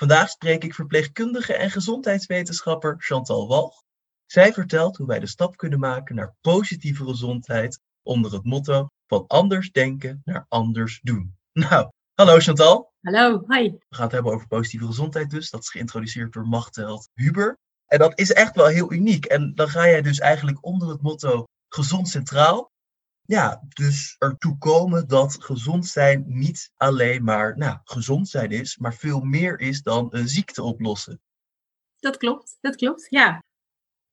Vandaag spreek ik verpleegkundige en gezondheidswetenschapper Chantal Walch. Zij vertelt hoe wij de stap kunnen maken naar positieve gezondheid onder het motto van anders denken naar anders doen. Nou, hallo Chantal. Hallo, hi. We gaan het hebben over positieve gezondheid dus. Dat is geïntroduceerd door Machtheld Huber. En dat is echt wel heel uniek. En dan ga jij dus eigenlijk onder het motto gezond centraal ja, dus ertoe komen dat gezond zijn niet alleen maar nou, gezond zijn is, maar veel meer is dan een ziekte oplossen. Dat klopt, dat klopt, ja.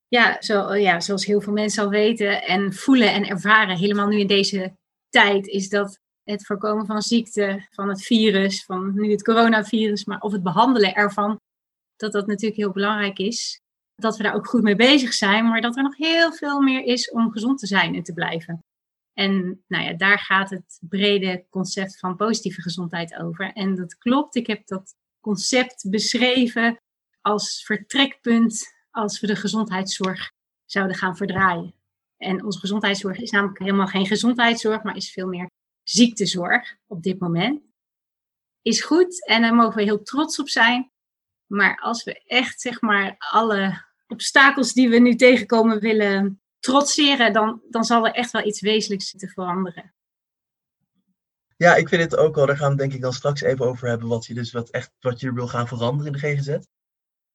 Ja, zo, ja, zoals heel veel mensen al weten en voelen en ervaren, helemaal nu in deze tijd, is dat het voorkomen van ziekte, van het virus, van nu het coronavirus, maar of het behandelen ervan, dat dat natuurlijk heel belangrijk is. Dat we daar ook goed mee bezig zijn, maar dat er nog heel veel meer is om gezond te zijn en te blijven. En nou ja, daar gaat het brede concept van positieve gezondheid over. En dat klopt, ik heb dat concept beschreven als vertrekpunt als we de gezondheidszorg zouden gaan verdraaien. En onze gezondheidszorg is namelijk helemaal geen gezondheidszorg, maar is veel meer ziektezorg op dit moment. Is goed en daar mogen we heel trots op zijn. Maar als we echt zeg maar alle obstakels die we nu tegenkomen willen trotseren, dan, dan zal er echt wel iets wezenlijks te veranderen. Ja, ik vind het ook wel. Daar gaan we denk ik dan straks even over hebben. Wat je dus wat echt wat je wil gaan veranderen in de GGZ.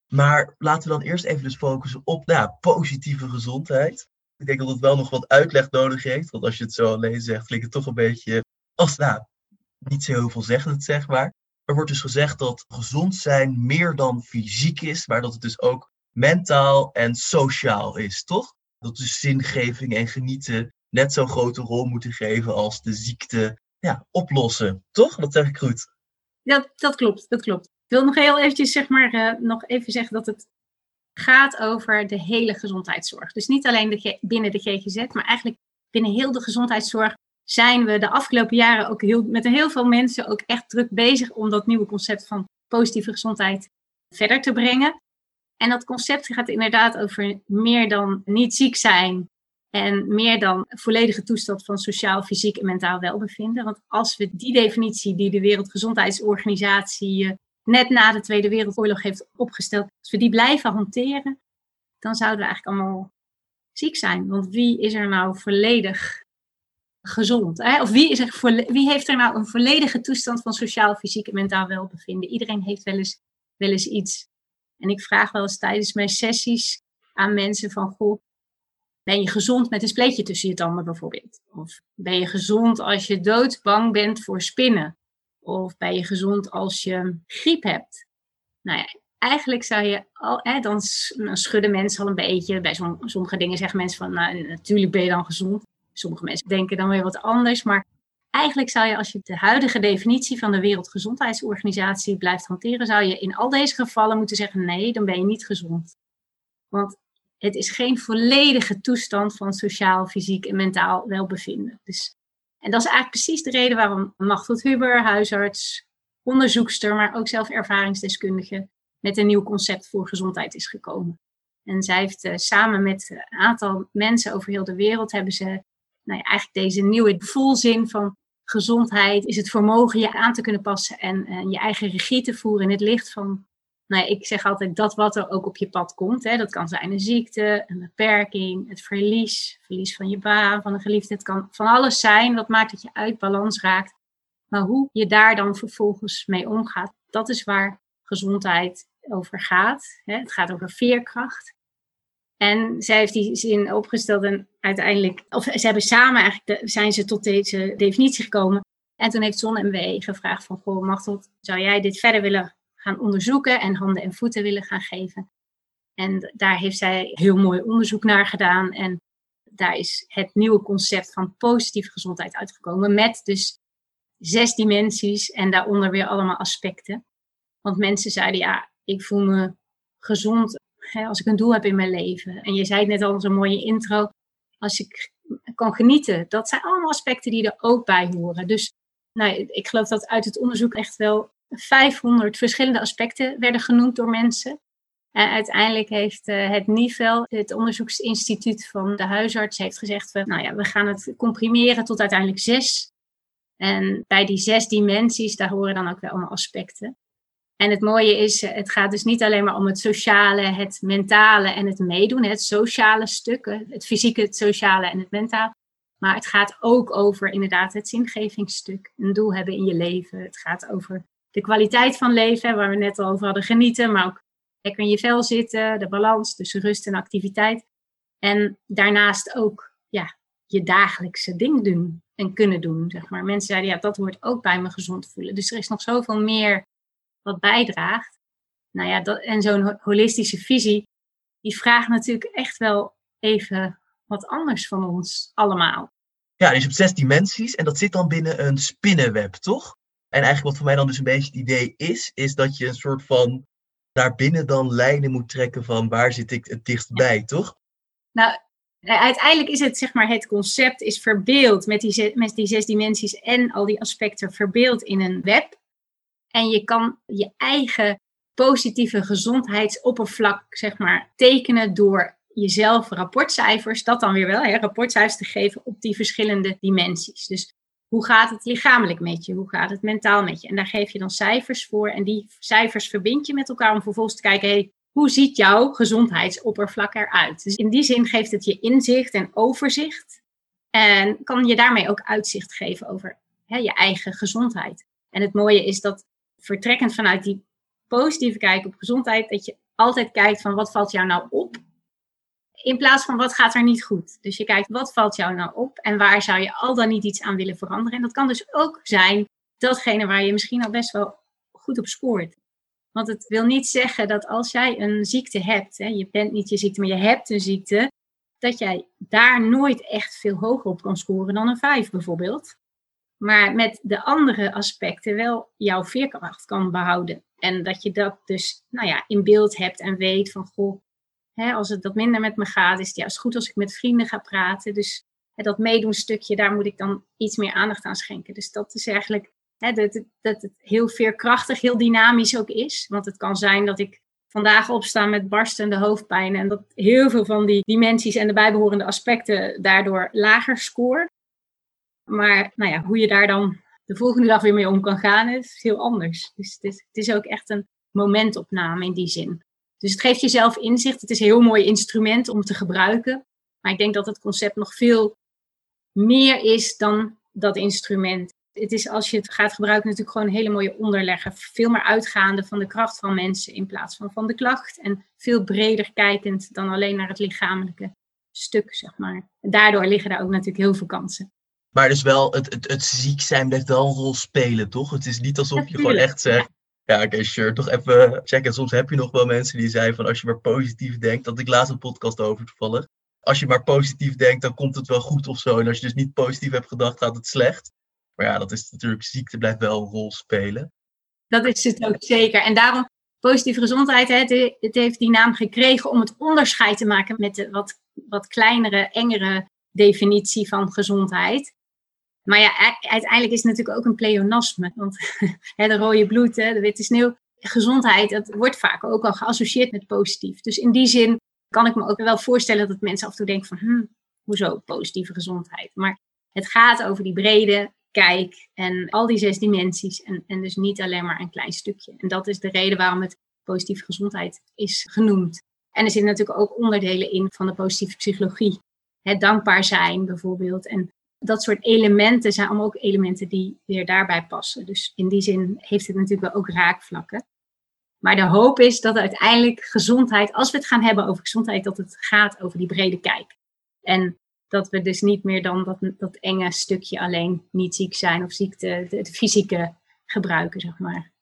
Maar laten we dan eerst even dus focussen op nou, positieve gezondheid. Ik denk dat het wel nog wat uitleg nodig heeft. Want als je het zo alleen zegt, klinkt het toch een beetje als nou, niet zo heel veelzeggend, zeg maar. Er wordt dus gezegd dat gezond zijn meer dan fysiek is, maar dat het dus ook mentaal en sociaal is, toch? Dat de zingeving en genieten net zo'n grote rol moeten geven als de ziekte ja, oplossen. Toch? Dat zeg ik goed. Ja, dat klopt, dat klopt. Ik wil nog heel eventjes zeg maar, uh, nog even zeggen dat het gaat over de hele gezondheidszorg. Dus niet alleen de binnen de GGZ, maar eigenlijk binnen heel de gezondheidszorg zijn we de afgelopen jaren ook heel, met heel veel mensen ook echt druk bezig om dat nieuwe concept van positieve gezondheid verder te brengen. En dat concept gaat inderdaad over meer dan niet ziek zijn en meer dan volledige toestand van sociaal, fysiek en mentaal welbevinden. Want als we die definitie die de Wereldgezondheidsorganisatie eh, net na de Tweede Wereldoorlog heeft opgesteld, als we die blijven hanteren, dan zouden we eigenlijk allemaal ziek zijn. Want wie is er nou volledig gezond? Hè? Of wie, is er wie heeft er nou een volledige toestand van sociaal, fysiek en mentaal welbevinden? Iedereen heeft wel eens, wel eens iets en ik vraag wel eens tijdens mijn sessies aan mensen van, goh, ben je gezond met een spleetje tussen je tanden bijvoorbeeld? Of ben je gezond als je doodsbang bent voor spinnen? Of ben je gezond als je griep hebt? Nou ja, eigenlijk zou je al, hè, dan, schudden mensen al een beetje. Bij sommige dingen zeggen mensen van, nou, natuurlijk ben je dan gezond. Sommige mensen denken dan weer wat anders. Maar Eigenlijk zou je, als je de huidige definitie van de Wereldgezondheidsorganisatie blijft hanteren, zou je in al deze gevallen moeten zeggen: nee, dan ben je niet gezond. Want het is geen volledige toestand van sociaal, fysiek en mentaal welbevinden. Dus, en dat is eigenlijk precies de reden waarom Machteld Huber, huisarts, onderzoekster, maar ook zelf ervaringsdeskundige, met een nieuw concept voor gezondheid is gekomen. En zij heeft uh, samen met een aantal mensen over heel de wereld, hebben ze nou ja, eigenlijk deze nieuwe volzin van gezondheid is het vermogen je aan te kunnen passen en, en je eigen regie te voeren in het licht van, nou ja, ik zeg altijd dat wat er ook op je pad komt. Hè. Dat kan zijn een ziekte, een beperking, het verlies, verlies van je baan, van een geliefde. Het kan van alles zijn wat maakt dat je uit balans raakt. Maar hoe je daar dan vervolgens mee omgaat, dat is waar gezondheid over gaat. Hè. Het gaat over veerkracht. En zij heeft die zin opgesteld en uiteindelijk, of ze hebben samen eigenlijk, zijn ze tot deze definitie gekomen. En toen heeft Zon MW gevraagd van, goh Machtel, zou jij dit verder willen gaan onderzoeken en handen en voeten willen gaan geven? En daar heeft zij heel mooi onderzoek naar gedaan. En daar is het nieuwe concept van positieve gezondheid uitgekomen. Met dus zes dimensies en daaronder weer allemaal aspecten. Want mensen zeiden, ja, ik voel me gezond hè, als ik een doel heb in mijn leven. En je zei het net al, zo'n mooie intro. Als ik kan genieten. Dat zijn allemaal aspecten die er ook bij horen. Dus nou, ik geloof dat uit het onderzoek echt wel 500 verschillende aspecten werden genoemd door mensen. En uiteindelijk heeft uh, het NIVEL, het onderzoeksinstituut van de huisarts, heeft gezegd, we, nou ja, we gaan het comprimeren tot uiteindelijk zes. En bij die zes dimensies, daar horen dan ook wel allemaal aspecten. En het mooie is, eh, het gaat dus niet alleen maar om het sociale, het mentale en het meedoen, het sociale stuk, het fysieke, het sociale en het mentale. Maar het gaat ook over inderdaad het zingevingsstuk, een doel hebben in je leven. Het gaat over de kwaliteit van leven, waar we net al over hadden, genieten, maar ook lekker in je vel zitten, de balans tussen rust en activiteit. En daarnaast ook ja, je dagelijkse ding doen en kunnen doen. Zeg maar. Mensen zeiden, ja, dat hoort ook bij me gezond voelen. Dus er is nog zoveel meer wat bijdraagt. Nou ja, dat, en zo'n holistische visie, die vraagt natuurlijk echt wel even wat anders van ons allemaal. Ja, dus hebt zes dimensies en dat zit dan binnen een spinnenweb, toch? En eigenlijk wat voor mij dan dus een beetje het idee is, is dat je een soort van daarbinnen dan lijnen moet trekken van waar zit ik het dichtst bij, toch? Nou, uiteindelijk is het, zeg maar, het concept is verbeeld met die, met die zes dimensies en al die aspecten verbeeld in een web. En je kan je eigen positieve gezondheidsoppervlak, zeg maar, tekenen door jezelf rapportcijfers, dat dan weer wel, hè, rapportcijfers te geven op die verschillende dimensies. Dus hoe gaat het lichamelijk met je? Hoe gaat het mentaal met je? En daar geef je dan cijfers voor. En die cijfers verbind je met elkaar om vervolgens te kijken, hey, hoe ziet jouw gezondheidsoppervlak eruit? Dus in die zin geeft het je inzicht en overzicht. En kan je daarmee ook uitzicht geven over hè, je eigen gezondheid. En het mooie is dat vertrekkend vanuit die positieve kijk op gezondheid, dat je altijd kijkt van wat valt jou nou op in plaats van wat gaat er niet goed. Dus je kijkt wat valt jou nou op en waar zou je al dan niet iets aan willen veranderen. En dat kan dus ook zijn datgene waar je misschien al best wel goed op scoort. Want het wil niet zeggen dat als jij een ziekte hebt, hè, je bent niet je ziekte, maar je hebt een ziekte, dat jij daar nooit echt veel hoger op kan scoren dan een 5 bijvoorbeeld. Maar met de andere aspecten wel jouw veerkracht kan behouden. En dat je dat dus nou ja, in beeld hebt en weet van goh, Hè, als het wat minder met me gaat, is het juist goed als ik met vrienden ga praten. Dus hè, dat meedoen stukje, daar moet ik dan iets meer aandacht aan schenken. Dus dat is eigenlijk hè, dat, dat het heel veerkrachtig, heel dynamisch ook is. Want het kan zijn dat ik vandaag opsta met barstende hoofdpijn en dat heel veel van die dimensies en de bijbehorende aspecten daardoor lager scoor. Maar nou ja, hoe je daar dan de volgende dag weer mee om kan gaan, is heel anders. Dus het is, het is ook echt een momentopname in die zin. Dus het geeft jezelf inzicht. Het is een heel mooi instrument om te gebruiken. Maar ik denk dat het concept nog veel meer is dan dat instrument. Het is als je het gaat gebruiken natuurlijk gewoon een hele mooie onderlegger. Veel meer uitgaande van de kracht van mensen in plaats van van de klacht. En veel breder kijkend dan alleen naar het lichamelijke stuk, zeg maar. daardoor liggen daar ook natuurlijk heel veel kansen. Maar dus wel, het, het, het ziek zijn blijft wel een rol spelen, toch? Het is niet alsof je gewoon echt zegt, ja, oké, okay, sure. Toch even checken. Soms heb je nog wel mensen die zeiden van als je maar positief denkt. Dat ik laatst een podcast over toevallig. Als je maar positief denkt, dan komt het wel goed of zo. En als je dus niet positief hebt gedacht, gaat het slecht. Maar ja, dat is natuurlijk, ziekte blijft wel een rol spelen. Dat is het ook zeker. En daarom, positieve gezondheid, het, het heeft die naam gekregen om het onderscheid te maken met de wat, wat kleinere, engere definitie van gezondheid. Maar ja, uiteindelijk is het natuurlijk ook een pleonasme. Want de rode bloed, de witte sneeuw, gezondheid, dat wordt vaak ook al geassocieerd met positief. Dus in die zin kan ik me ook wel voorstellen dat mensen af en toe denken van, hm, hoezo positieve gezondheid? Maar het gaat over die brede kijk en al die zes dimensies en, en dus niet alleen maar een klein stukje. En dat is de reden waarom het positieve gezondheid is genoemd. En er zitten natuurlijk ook onderdelen in van de positieve psychologie. Het dankbaar zijn bijvoorbeeld en dat soort elementen zijn allemaal ook elementen die weer daarbij passen. Dus in die zin heeft het natuurlijk wel ook raakvlakken. Maar de hoop is dat uiteindelijk gezondheid, als we het gaan hebben over gezondheid, dat het gaat over die brede kijk. En dat we dus niet meer dan dat, dat enge stukje alleen niet ziek zijn of ziekte, het fysieke gebruiken, zeg maar.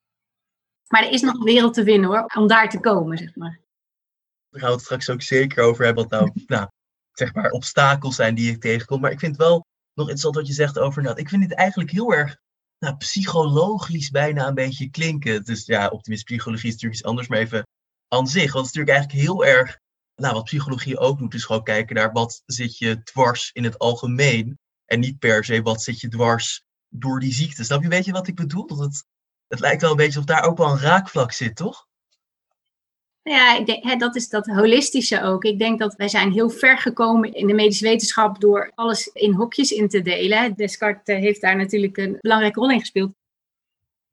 Maar er is nog een wereld te winnen hoor, om daar te komen, zeg maar. We gaan het straks ook zeker over hebben wat nou, nou zeg maar, obstakels zijn die ik tegenkom. Maar ik vind wel nog interessant wat je zegt over dat. Ik vind het eigenlijk heel erg nou, psychologisch bijna een beetje klinken. Dus ja, optimist psychologie is natuurlijk iets anders, maar even aan zich. Want het is natuurlijk eigenlijk heel erg, nou, wat psychologie ook doet, is gewoon kijken naar wat zit je dwars in het algemeen. En niet per se wat zit je dwars door die ziekte. Snap je een beetje wat ik bedoel? Dat het, het lijkt wel een beetje of daar ook wel een raakvlak zit, toch? Ja, ik denk, hè, dat is dat holistische ook. Ik denk dat wij zijn heel ver gekomen in de medische wetenschap door alles in hokjes in te delen. Descartes heeft daar natuurlijk een belangrijke rol in gespeeld.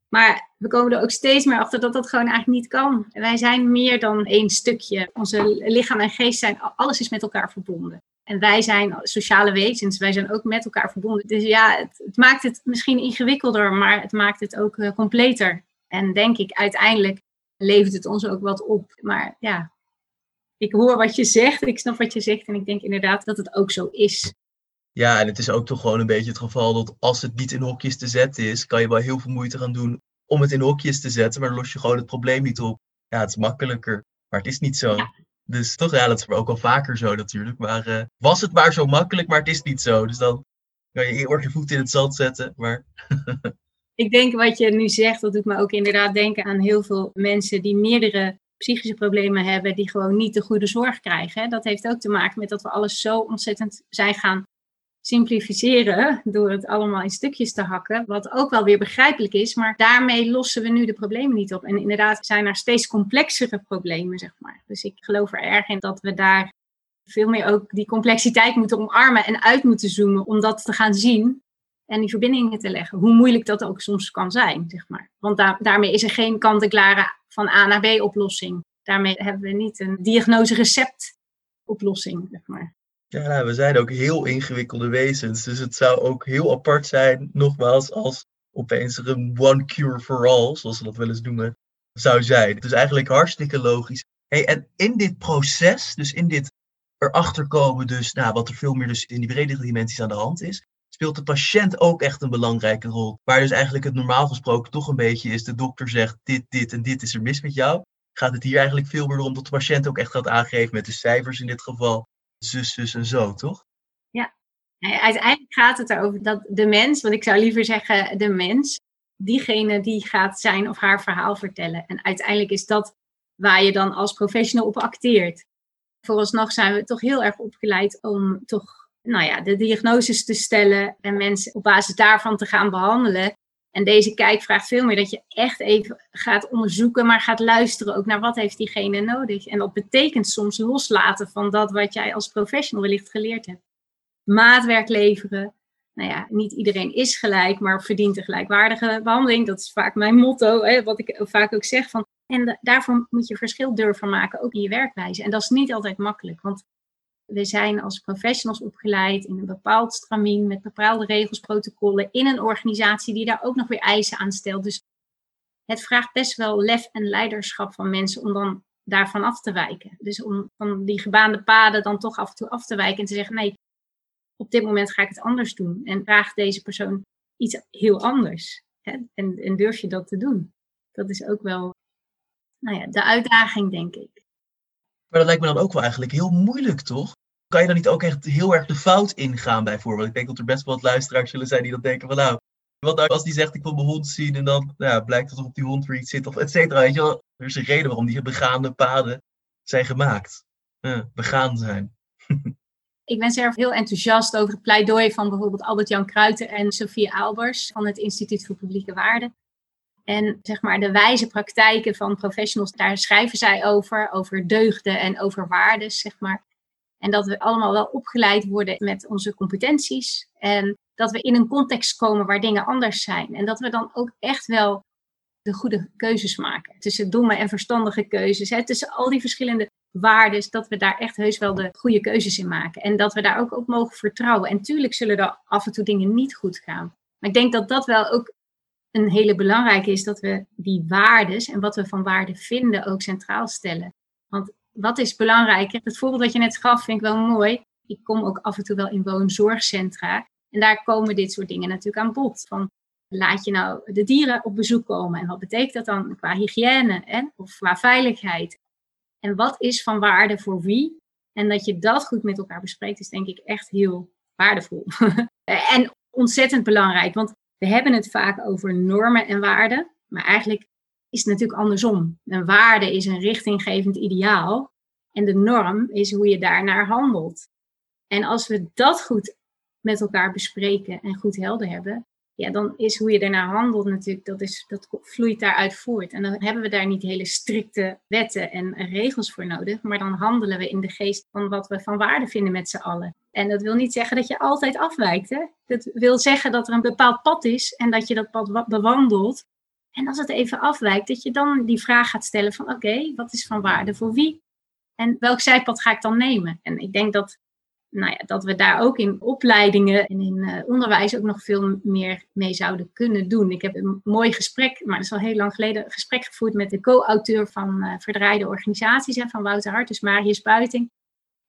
Maar we komen er ook steeds meer achter dat dat gewoon eigenlijk niet kan. Wij zijn meer dan één stukje. Onze lichaam en geest zijn, alles is met elkaar verbonden. En wij zijn sociale wezens, wij zijn ook met elkaar verbonden. Dus ja, het, het maakt het misschien ingewikkelder, maar het maakt het ook uh, completer. En denk ik, uiteindelijk levert het ons ook wat op. Maar ja, ik hoor wat je zegt, ik snap wat je zegt en ik denk inderdaad dat het ook zo is. Ja, en het is ook toch gewoon een beetje het geval dat als het niet in hokjes te zetten is, kan je wel heel veel moeite gaan doen om het in hokjes te zetten, maar dan los je gewoon het probleem niet op. Ja, het is makkelijker, maar het is niet zo. Dus toch, ja, dat is ook wel vaker zo natuurlijk. Maar uh, was het maar zo makkelijk, maar het is niet zo. Dus dan kan je eerst je voet in het zand zetten. Maar ik denk wat je nu zegt, dat doet me ook inderdaad denken aan heel veel mensen die meerdere psychische problemen hebben, die gewoon niet de goede zorg krijgen. Dat heeft ook te maken met dat we alles zo ontzettend zijn gaan simplificeren door het allemaal in stukjes te hakken, wat ook wel weer begrijpelijk is, maar daarmee lossen we nu de problemen niet op. En inderdaad zijn er steeds complexere problemen, zeg maar. Dus ik geloof er erg in dat we daar veel meer ook die complexiteit moeten omarmen en uit moeten zoomen om dat te gaan zien en die verbindingen te leggen. Hoe moeilijk dat ook soms kan zijn, zeg maar. Want daarmee is er geen kant-en-klare van A naar B oplossing. Daarmee hebben we niet een diagnose-recept oplossing, zeg maar. Ja, nou, we zijn ook heel ingewikkelde wezens. Dus het zou ook heel apart zijn, nogmaals, als opeens er een one cure for all, zoals ze dat wel eens noemen, zou zijn. Dus eigenlijk hartstikke logisch. Hey, en in dit proces, dus in dit erachter komen, dus nou, wat er veel meer dus in die bredere dimensies aan de hand is, speelt de patiënt ook echt een belangrijke rol. Waar dus eigenlijk het normaal gesproken toch een beetje is, de dokter zegt dit, dit en dit is er mis met jou. Gaat het hier eigenlijk veel meer om dat de patiënt ook echt gaat aangeven met de cijfers in dit geval, zus, zus en zo, toch? Ja, uiteindelijk gaat het erover dat de mens, want ik zou liever zeggen de mens, diegene die gaat zijn of haar verhaal vertellen. En uiteindelijk is dat waar je dan als professional op acteert. Vooralsnog zijn we toch heel erg opgeleid om toch nou ja, de diagnoses te stellen en mensen op basis daarvan te gaan behandelen. En deze kijk vraagt veel meer dat je echt even gaat onderzoeken, maar gaat luisteren ook naar wat heeft diegene nodig. En dat betekent soms loslaten van dat wat jij als professional wellicht geleerd hebt. Maatwerk leveren. Nou ja, niet iedereen is gelijk, maar verdient een gelijkwaardige behandeling. Dat is vaak mijn motto, hè, wat ik vaak ook zeg. Van, en daarvoor moet je verschil durven maken, ook in je werkwijze. En dat is niet altijd makkelijk, want we zijn als professionals opgeleid in een bepaald stramien met bepaalde regels, protocollen in een organisatie die daar ook nog weer eisen aan stelt. Dus het vraagt best wel lef en leiderschap van mensen om dan daarvan af te wijken. Dus om van die gebaande paden dan toch af en toe af te wijken en te zeggen: nee, op dit moment ga ik het anders doen. En vraagt deze persoon iets heel anders. Hè? En, durf je dat te doen? Dat is ook wel nou ja, de uitdaging, denk ik. Maar dat lijkt me dan ook wel eigenlijk heel moeilijk, toch? Kan je dan niet ook echt heel erg de fout ingaan, bijvoorbeeld? Ik denk dat er best wel wat luisteraars zullen zijn die dan denken van nou, wat nou als die zegt ik wil mijn hond zien en dan nou blijkt dat er op die hond iets zit of et cetera. Weet je wel? Er is een reden waarom die begaande paden zijn gemaakt. begaan zijn. Ik ben zelf heel enthousiast over het pleidooi van bijvoorbeeld Albert-Jan Kruijten en Sophie Albers van het Instituut voor Publieke Waarden. En zeg maar de wijze praktijken van professionals, daar schrijven zij over, over deugden en over waarden, zeg maar. En dat we allemaal wel opgeleid worden met onze competenties. En dat we in een context komen waar dingen anders zijn. En dat we dan ook echt wel de goede keuzes maken. Tussen domme en verstandige keuzes. Tussen al die verschillende waarden. Dat we daar echt heus wel de goede keuzes in maken. En dat we daar ook op mogen vertrouwen. En tuurlijk zullen er af en toe dingen niet goed gaan. Maar ik denk dat dat wel ook een hele belangrijke is dat we die waardes en wat we van waarde vinden ook centraal stellen. Want wat is belangrijker? Het voorbeeld dat je net gaf vind ik wel mooi. Ik kom ook af en toe wel in woonzorgcentra. En daar komen dit soort dingen natuurlijk aan bod. Van, laat je nou de dieren op bezoek komen? En wat betekent dat dan qua hygiëne hè? of qua veiligheid? En wat is van waarde voor wie? En dat je dat goed met elkaar bespreekt, is denk ik echt heel waardevol. en ontzettend belangrijk. Want we hebben het vaak over normen en waarden, maar eigenlijk is het natuurlijk andersom. Een waarde is een richtinggevend ideaal. En de norm is hoe je daarnaar handelt. En als we dat goed met elkaar bespreken en goed helder hebben, ja, dan is hoe je daarnaar handelt natuurlijk, dat, is, dat vloeit daaruit voort. En dan hebben we daar niet hele strikte wetten en regels voor nodig, maar dan handelen we in de geest van wat we van waarde vinden met z'n allen. En dat wil niet zeggen dat je altijd afwijkt. Hè? Dat wil zeggen dat er een bepaald pad is en dat je dat pad bewandelt. En als het even afwijkt, dat je dan die vraag gaat stellen van oké, wat is van waarde voor wie? En welk zijpad ga ik dan nemen? En ik denk dat nou ja, dat we daar ook in opleidingen en in uh, onderwijs ook nog veel meer mee zouden kunnen doen. Ik heb een mooi gesprek, maar dat is al heel lang geleden, een gesprek gevoerd met de co-auteur van uh, Verdraaide Organisaties, hè, van Wouter Hart, dus Marius Buiting.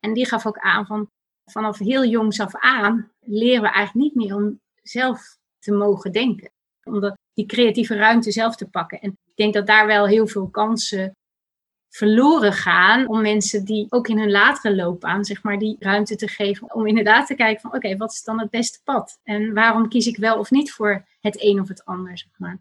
En die gaf ook aan van, vanaf heel jongs af aan leren we eigenlijk niet meer om zelf te mogen denken. Om die creatieve ruimte zelf te pakken. En ik denk dat daar wel heel veel kansen verloren gaan om mensen die ook in hun latere loopbaan, zeg maar, die ruimte te geven om inderdaad te kijken van oké, wat is dan het beste pad? En waarom kies ik wel of niet voor het een of het ander, zeg maar.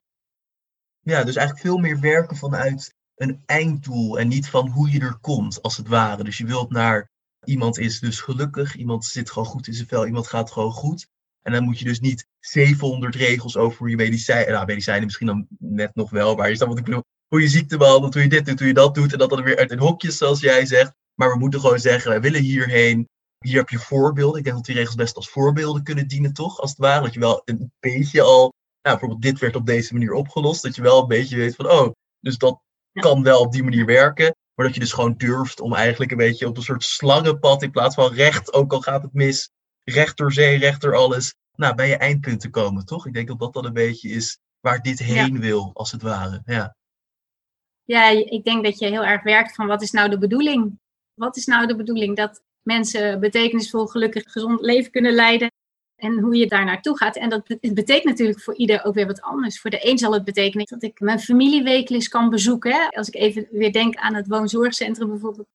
Ja, dus eigenlijk veel meer werken vanuit een einddoel en niet van hoe je er komt, als het ware. Dus je wilt naar iemand is dus gelukkig, iemand zit gewoon goed in zijn vel, iemand gaat gewoon goed. En dan moet je dus niet 700 regels over je medicijnen, nou medicijnen misschien dan net nog wel, maar je snapt wat ik bedoel, hoe je ziekte behandelt, hoe je dit doet, hoe je dat doet. En dat dan weer uit een hokjes, zoals jij zegt. Maar we moeten gewoon zeggen, wij willen hierheen. Hier heb je voorbeelden. Ik denk dat die regels best als voorbeelden kunnen dienen, toch? Als het ware. Dat je wel een beetje al, nou, bijvoorbeeld dit werd op deze manier opgelost. Dat je wel een beetje weet van, oh, dus dat kan wel op die manier werken. Maar dat je dus gewoon durft om eigenlijk een beetje op een soort slangenpad in plaats van recht, ook al gaat het mis, recht door zee, recht door alles, nou, bij je eindpunt te komen, toch? Ik denk dat dat dan een beetje is waar dit heen wil, als het ware. Ja. Ja, ik denk dat je heel erg werkt van wat is nou de bedoeling? Wat is nou de bedoeling? Dat mensen betekenisvol, gelukkig, gezond leven kunnen leiden. En hoe je daar naartoe gaat. En dat betekent natuurlijk voor ieder ook weer wat anders. Voor de een zal het betekenen dat ik mijn familiewekelijks kan bezoeken. Als ik even weer denk aan het woonzorgcentrum bijvoorbeeld.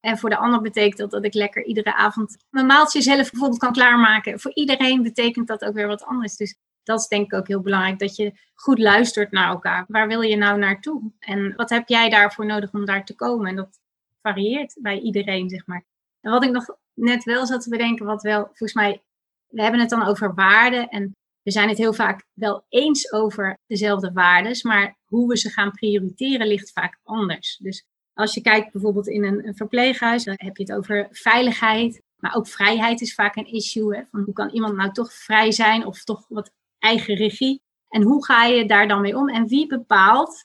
En voor de ander betekent dat dat ik lekker iedere avond mijn maaltje zelf bijvoorbeeld kan klaarmaken. Voor iedereen betekent dat ook weer wat anders. Dus dat is denk ik ook heel belangrijk, dat je goed luistert naar elkaar. Waar wil je nou naartoe? En wat heb jij daarvoor nodig om daar te komen? En dat varieert bij iedereen, zeg maar. En wat ik nog net wel zat te bedenken, wat wel, volgens mij, we hebben het dan over waarden en we zijn het heel vaak wel eens over dezelfde waarden, maar hoe we ze gaan prioriteren ligt vaak anders. Dus als je kijkt bijvoorbeeld in een, verpleeghuis, dan heb je het over veiligheid, maar ook vrijheid is vaak een issue. Hè? Van hoe kan iemand nou toch vrij zijn of toch wat eigen regie. En hoe ga je daar dan mee om? En wie bepaalt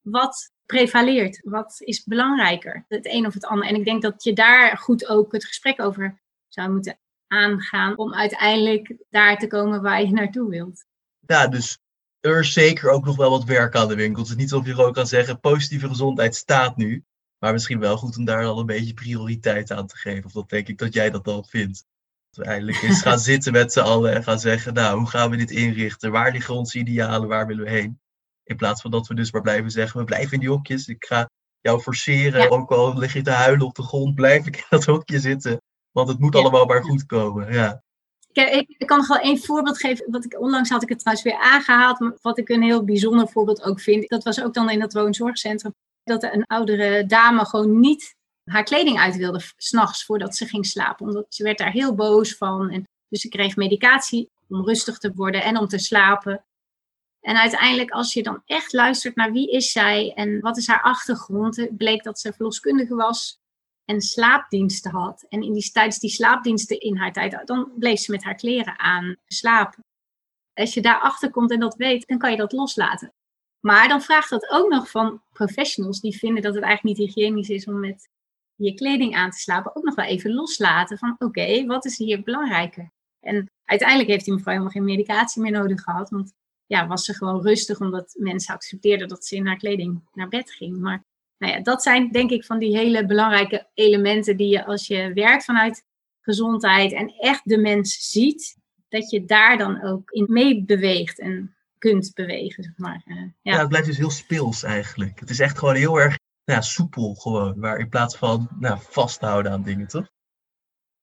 wat prevaleert? Wat is belangrijker? Het een of het ander. En ik denk dat je daar goed ook het gesprek over zou moeten aangaan om uiteindelijk daar te komen waar je naartoe wilt. Ja, dus er is zeker ook nog wel wat werk aan de winkel. Het is niet alsof je gewoon kan zeggen, positieve gezondheid staat nu. Maar misschien wel goed om daar al een beetje prioriteit aan te geven. Of dat denk ik dat jij dat dan vindt. Dat we eindelijk eens gaan zitten met z'n allen en gaan zeggen, nou, hoe gaan we dit inrichten? Waar liggen onze idealen? Waar willen we heen? In plaats van dat we dus maar blijven zeggen, we blijven in die hokjes. Ik ga jou forceren, ook al lig je te huilen op de grond, blijf ik in dat hokje zitten. Want het moet allemaal maar goed komen. Ja. Ik, ik, kan nog wel één voorbeeld geven. Wat ik, onlangs had ik het trouwens weer aangehaald. Wat ik een heel bijzonder voorbeeld ook vind. Dat was ook dan in dat woonzorgcentrum. Dat een oudere dame gewoon niet haar kleding uit wilde s'nachts voordat ze ging slapen. Omdat ze werd daar heel boos van. En dus ze kreeg medicatie om rustig te worden en om te slapen. En uiteindelijk, als je dan echt luistert naar wie is zij en wat is haar achtergrond, bleek dat ze verloskundige was en slaapdiensten had. En in die, tijdens die slaapdiensten in haar tijd, dan bleef ze met haar kleren aan slapen. Als je daarachter komt en dat weet, dan kan je dat loslaten. Maar dan vraagt dat ook nog van professionals die vinden dat het eigenlijk niet hygiënisch is om met je kleding aan te slapen ook nog wel even loslaten van oké, wat is hier belangrijker? En uiteindelijk heeft die mevrouw helemaal geen medicatie meer nodig gehad, want ja, was ze gewoon rustig omdat mensen accepteerden dat ze in haar kleding naar bed ging. Maar nou ja, dat zijn denk ik van die hele belangrijke elementen die je als je werkt vanuit gezondheid en echt de mens ziet, dat je daar dan ook in mee beweegt en kunt bewegen, zeg maar. Uh, ja. ja. het blijft dus heel speels eigenlijk. Het is echt gewoon heel erg ja, soepel gewoon. Maar in plaats van nou, vasthouden aan dingen, toch?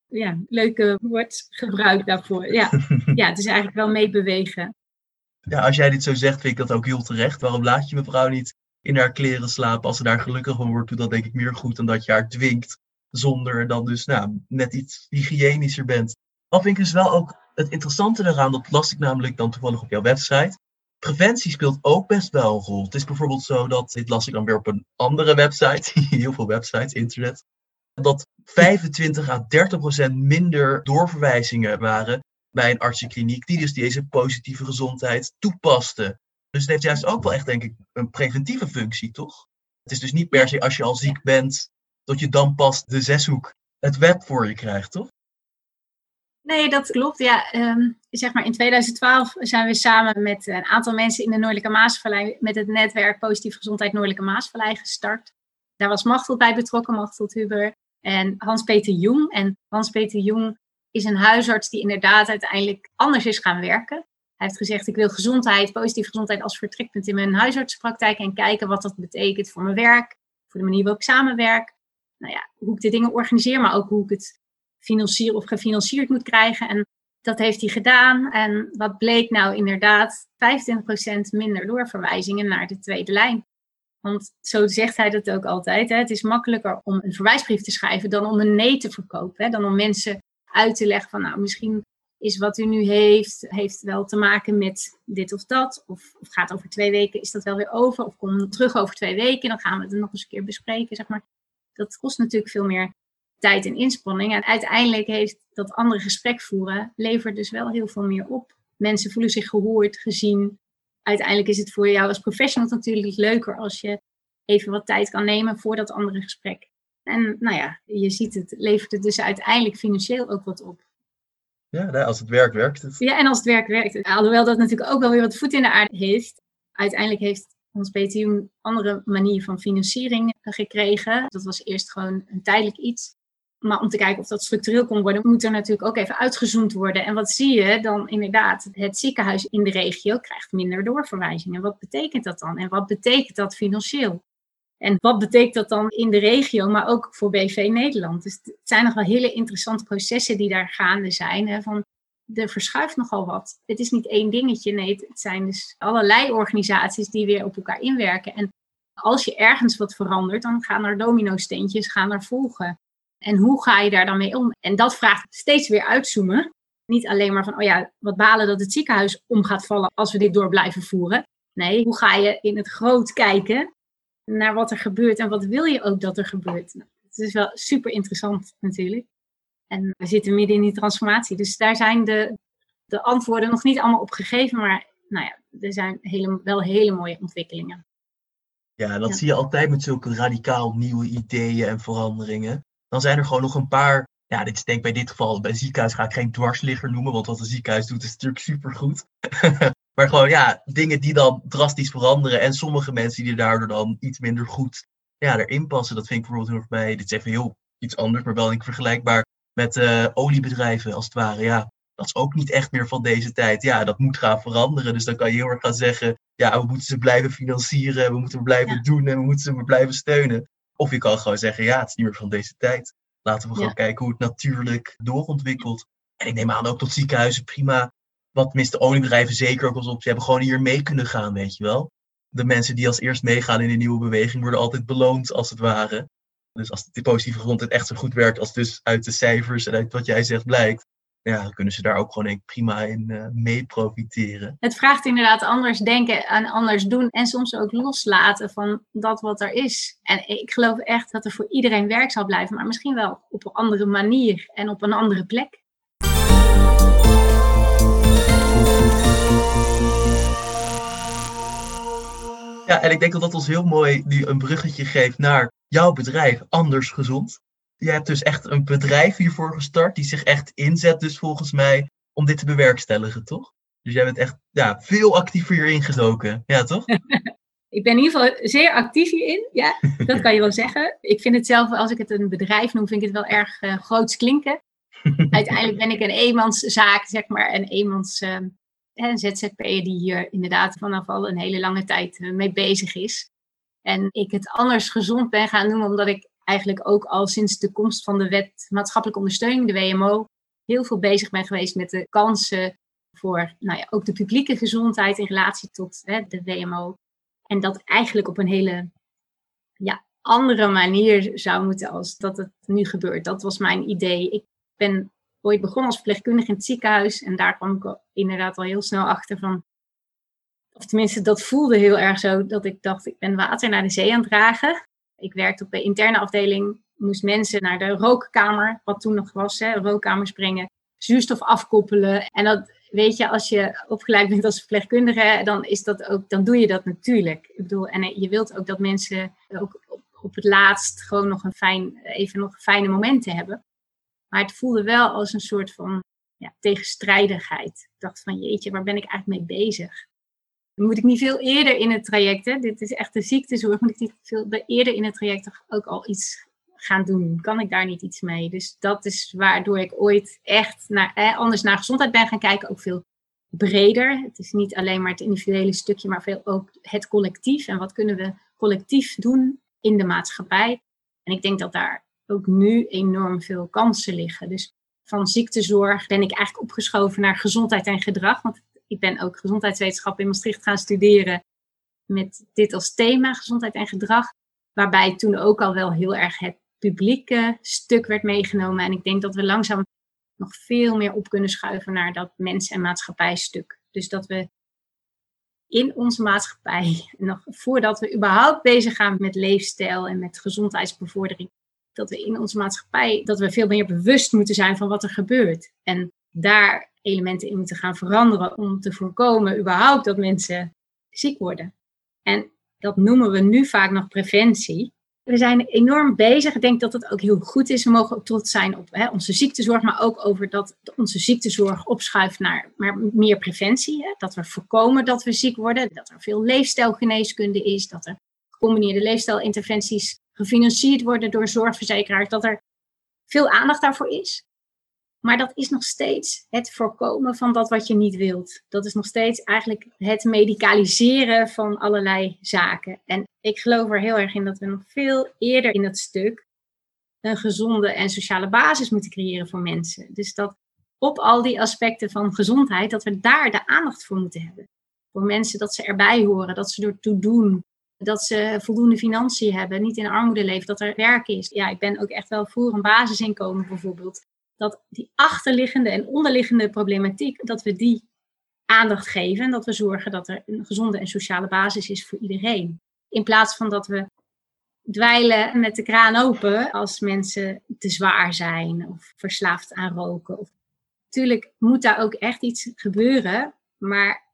Ja, leuke woordgebruik daarvoor. Ja. ja, het is eigenlijk wel meebewegen. Ja, als jij dit zo zegt, vind ik dat ook heel terecht. Waarom laat je mevrouw niet in haar kleren slapen. Als ze daar gelukkig van wordt, doet dat denk ik meer goed dan dat je haar dwingt. Zonder dan dus nou, net iets hygiënischer bent. Al vind ik dus wel ook het interessante eraan, dat las ik namelijk dan toevallig op jouw website. Preventie speelt ook best wel een rol. Het is bijvoorbeeld zo dat, dit las ik dan weer op een andere website, heel veel websites, internet, dat 25 à 30 procent minder doorverwijzingen waren bij een artsenkliniek die dus deze positieve gezondheid toepaste. Dus het heeft juist ook wel echt, denk ik, een preventieve functie, toch? Het is dus niet per se als je al ziek bent, dat je dan pas de zeshoek, het web voor je krijgt, toch? Nee, dat klopt. Ja, um, zeg maar in 2012 zijn we samen met een aantal mensen in de Noordelijke Maasvallei met het netwerk Positieve Gezondheid Noordelijke Maasvallei gestart. Daar was Machteld bij betrokken, Machteld Huber en Hans-Peter Jong. En Hans-Peter Jong is een huisarts die inderdaad uiteindelijk anders is gaan werken. Hij heeft gezegd, ik wil gezondheid, positieve gezondheid als vertrekpunt in mijn huisartspraktijk en kijken wat dat betekent voor mijn werk, voor de manier waarop ik samenwerk. Nou ja, hoe ik de dingen organiseer, maar ook hoe ik het financier of gefinancierd moet krijgen. En dat heeft hij gedaan. En wat bleek nou inderdaad? 25% minder doorverwijzingen naar de tweede lijn. Want zo zegt hij dat ook altijd. Hè? Het is makkelijker om een verwijsbrief te schrijven dan om een nee te verkopen. Hè? Dan om mensen uit te leggen van nou misschien is wat u nu heeft, heeft wel te maken met dit of dat. Of, of gaat over twee weken, is dat wel weer over. Of kom terug over twee weken, dan gaan we het nog eens een keer bespreken. Zeg maar. Dat kost natuurlijk veel meer tijd en inspanning. En uiteindelijk heeft dat andere gesprek voeren, levert dus wel heel veel meer op. Mensen voelen zich gehoord, gezien. Uiteindelijk is het voor jou als professional natuurlijk leuker als je even wat tijd kan nemen voor dat andere gesprek. En nou ja, je ziet het, levert het dus uiteindelijk financieel ook wat op. Ja, als het werk werkt. Ja, en als het werk werkt. Alhoewel dat natuurlijk ook wel weer wat voet in de aarde heeft. Uiteindelijk heeft ons BTU een andere manier van financiering gekregen. Dat was eerst gewoon een tijdelijk iets. Maar om te kijken of dat structureel kon worden, moet er natuurlijk ook even uitgezoomd worden. En wat zie je dan inderdaad? Het ziekenhuis in de regio krijgt minder doorverwijzingen. Wat betekent dat dan? En wat betekent dat financieel? En wat betekent dat dan in de regio, maar ook voor BV Nederland? Dus het zijn nog wel hele interessante processen die daar gaande zijn. Hè, van, er verschuift nogal wat. Het is niet één dingetje, nee, het zijn dus allerlei organisaties die weer op elkaar inwerken. En als je ergens wat verandert, dan gaan er domino-steentjes gaan volgen. En hoe ga je daar dan mee om? En dat vraagt steeds weer uitzoomen. Niet alleen maar van, oh ja, wat balen dat het ziekenhuis om gaat vallen als we dit door blijven voeren. Nee, hoe ga je in het groot kijken naar wat er gebeurt en wat wil je ook dat er gebeurt? Nou, het is wel super interessant natuurlijk. En we zitten midden in die transformatie. Dus daar zijn de, de antwoorden nog niet allemaal op gegeven, maar nou ja, er zijn hele, wel hele mooie ontwikkelingen. Ja, dat zie je altijd met zulke radicaal nieuwe ideeën en veranderingen. Dan zijn er gewoon nog een paar. Ja, dit is denk ik bij dit geval, bij ziekenhuis ga ik geen dwarsligger noemen, want wat een ziekenhuis doet is natuurlijk supergoed. maar gewoon ja, dingen die dan drastisch veranderen en sommige mensen die daardoor dan iets minder goed ja, erin passen. Dat vind ik bijvoorbeeld heel erg bij, dit is even heel iets anders, maar wel ik vergelijkbaar met uh, oliebedrijven als het ware. Ja, dat is ook niet echt meer van deze tijd. Ja, dat moet gaan veranderen. Dus dan kan je heel erg gaan zeggen, ja, we moeten ze blijven financieren, we moeten blijven doen en we moeten ze blijven steunen. Of je kan gewoon zeggen, ja, het is niet meer van deze tijd. Laten we gewoon kijken hoe het natuurlijk doorontwikkelt. En ik neem aan ook tot ziekenhuizen prima. Wat tenminste oliebedrijven zeker ook als op. Ze hebben gewoon hier mee kunnen gaan, weet je wel. De mensen die als eerst meegaan in een nieuwe beweging worden altijd beloond, als het ware. Dus als die positieve gezondheid echt zo goed werkt als dus uit de cijfers en uit wat jij zegt blijkt, ja, kunnen ze daar ook gewoon prima in uh, mee profiteren. Het vraagt inderdaad anders denken en anders doen en soms ook loslaten van dat wat er is. En ik geloof echt dat er voor iedereen werk zal blijven, maar misschien wel op een andere manier en op een andere plek. Ja, en ik denk dat dat ons heel mooi nu een bruggetje geeft naar jouw bedrijf Anders Gezond je hebt dus echt een bedrijf hiervoor gestart die zich echt inzet, dus volgens mij, om dit te bewerkstelligen, toch? Dus jij bent echt ja, veel actiever hierin gedoken, ja toch? ik ben in ieder geval zeer actief hierin, ja, dat kan je wel zeggen. Ik vind het zelf, als ik het een bedrijf noem, vind ik het wel erg uh, groots klinken. Uiteindelijk ben ik een eenmanszaak, zeg maar, een eenmans uh, een ZZP'er die hier inderdaad vanaf al een hele lange tijd uh, mee bezig is. En ik het anders gezond ben gaan noemen, omdat ik eigenlijk ook al sinds de komst van de wet maatschappelijke ondersteuning, de WMO, heel veel bezig ben geweest met de kansen voor nou ja, ook de publieke gezondheid in relatie tot hè, de WMO. En dat eigenlijk op een hele ja, andere manier zou moeten als dat het nu gebeurt. Dat was mijn idee. Ik ben ooit begonnen als verpleegkundige in het ziekenhuis. En daar kwam ik inderdaad al heel snel achter van. Of tenminste, dat voelde heel erg zo dat ik dacht, ik ben water naar de zee aan het dragen. Ik werkte op de interne afdeling, moest mensen naar de rookkamer, wat toen nog was, hè, rookkamers brengen, zuurstof afkoppelen. En dat, weet je, als je opgeleid bent als verpleegkundige, dan, is dat ook, dan doe je dat natuurlijk. Ik bedoel, en je wilt ook dat mensen ook op het laatst gewoon nog een fijn, even nog fijne momenten hebben. Maar het voelde wel als een soort van ja, tegenstrijdigheid. Ik dacht van jeetje, waar ben ik eigenlijk mee bezig? Moet ik niet veel eerder in het traject, hè? dit is echt de ziektezorg, moet ik niet veel eerder in het traject ook al iets gaan doen? Kan ik daar niet iets mee? Dus dat is waardoor ik ooit echt naar, anders naar gezondheid ben gaan kijken, ook veel breder. Het is niet alleen maar het individuele stukje, maar veel ook het collectief. En wat kunnen we collectief doen in de maatschappij? En ik denk dat daar ook nu enorm veel kansen liggen. Dus van ziektezorg ben ik eigenlijk opgeschoven naar gezondheid en gedrag. Want ik ben ook gezondheidswetenschap in Maastricht gaan studeren met dit als thema, gezondheid en gedrag. Waarbij toen ook al wel heel erg het publieke stuk werd meegenomen. En ik denk dat we langzaam nog veel meer op kunnen schuiven naar dat mens- en maatschappijstuk. Dus dat we in onze maatschappij, nog voordat we überhaupt bezig gaan met leefstijl en met gezondheidsbevordering, dat we in onze maatschappij, dat we veel meer bewust moeten zijn van wat er gebeurt. En daar elementen in moeten gaan veranderen om te voorkomen überhaupt dat mensen ziek worden. En dat noemen we nu vaak nog preventie. We zijn enorm bezig. Ik denk dat het ook heel goed is. We mogen ook trots zijn op hè, onze ziektezorg, maar ook over dat onze ziektezorg opschuift naar meer preventie. Hè? Dat we voorkomen dat we ziek worden, dat er veel leefstijlgeneeskunde is, dat er gecombineerde leefstijlinterventies gefinancierd worden door zorgverzekeraars, dat er veel aandacht daarvoor is. Maar dat is nog steeds het voorkomen van dat wat je niet wilt. Dat is nog steeds eigenlijk het medicaliseren van allerlei zaken. En ik geloof er heel erg in dat we nog veel eerder in dat stuk een gezonde en sociale basis moeten creëren voor mensen. Dus dat op al die aspecten van gezondheid, dat we daar de aandacht voor moeten hebben. Voor mensen dat ze erbij horen, dat ze ertoe doen, dat ze voldoende financiën hebben, niet in armoede leven, dat er werk is. Ja, ik ben ook echt wel voor een basisinkomen bijvoorbeeld. Dat die achterliggende en onderliggende problematiek, dat we die aandacht geven en dat we zorgen dat er een gezonde en sociale basis is voor iedereen. In plaats van dat we dweilen met de kraan open als mensen te zwaar zijn of verslaafd aan roken. Natuurlijk moet daar ook echt iets gebeuren, maar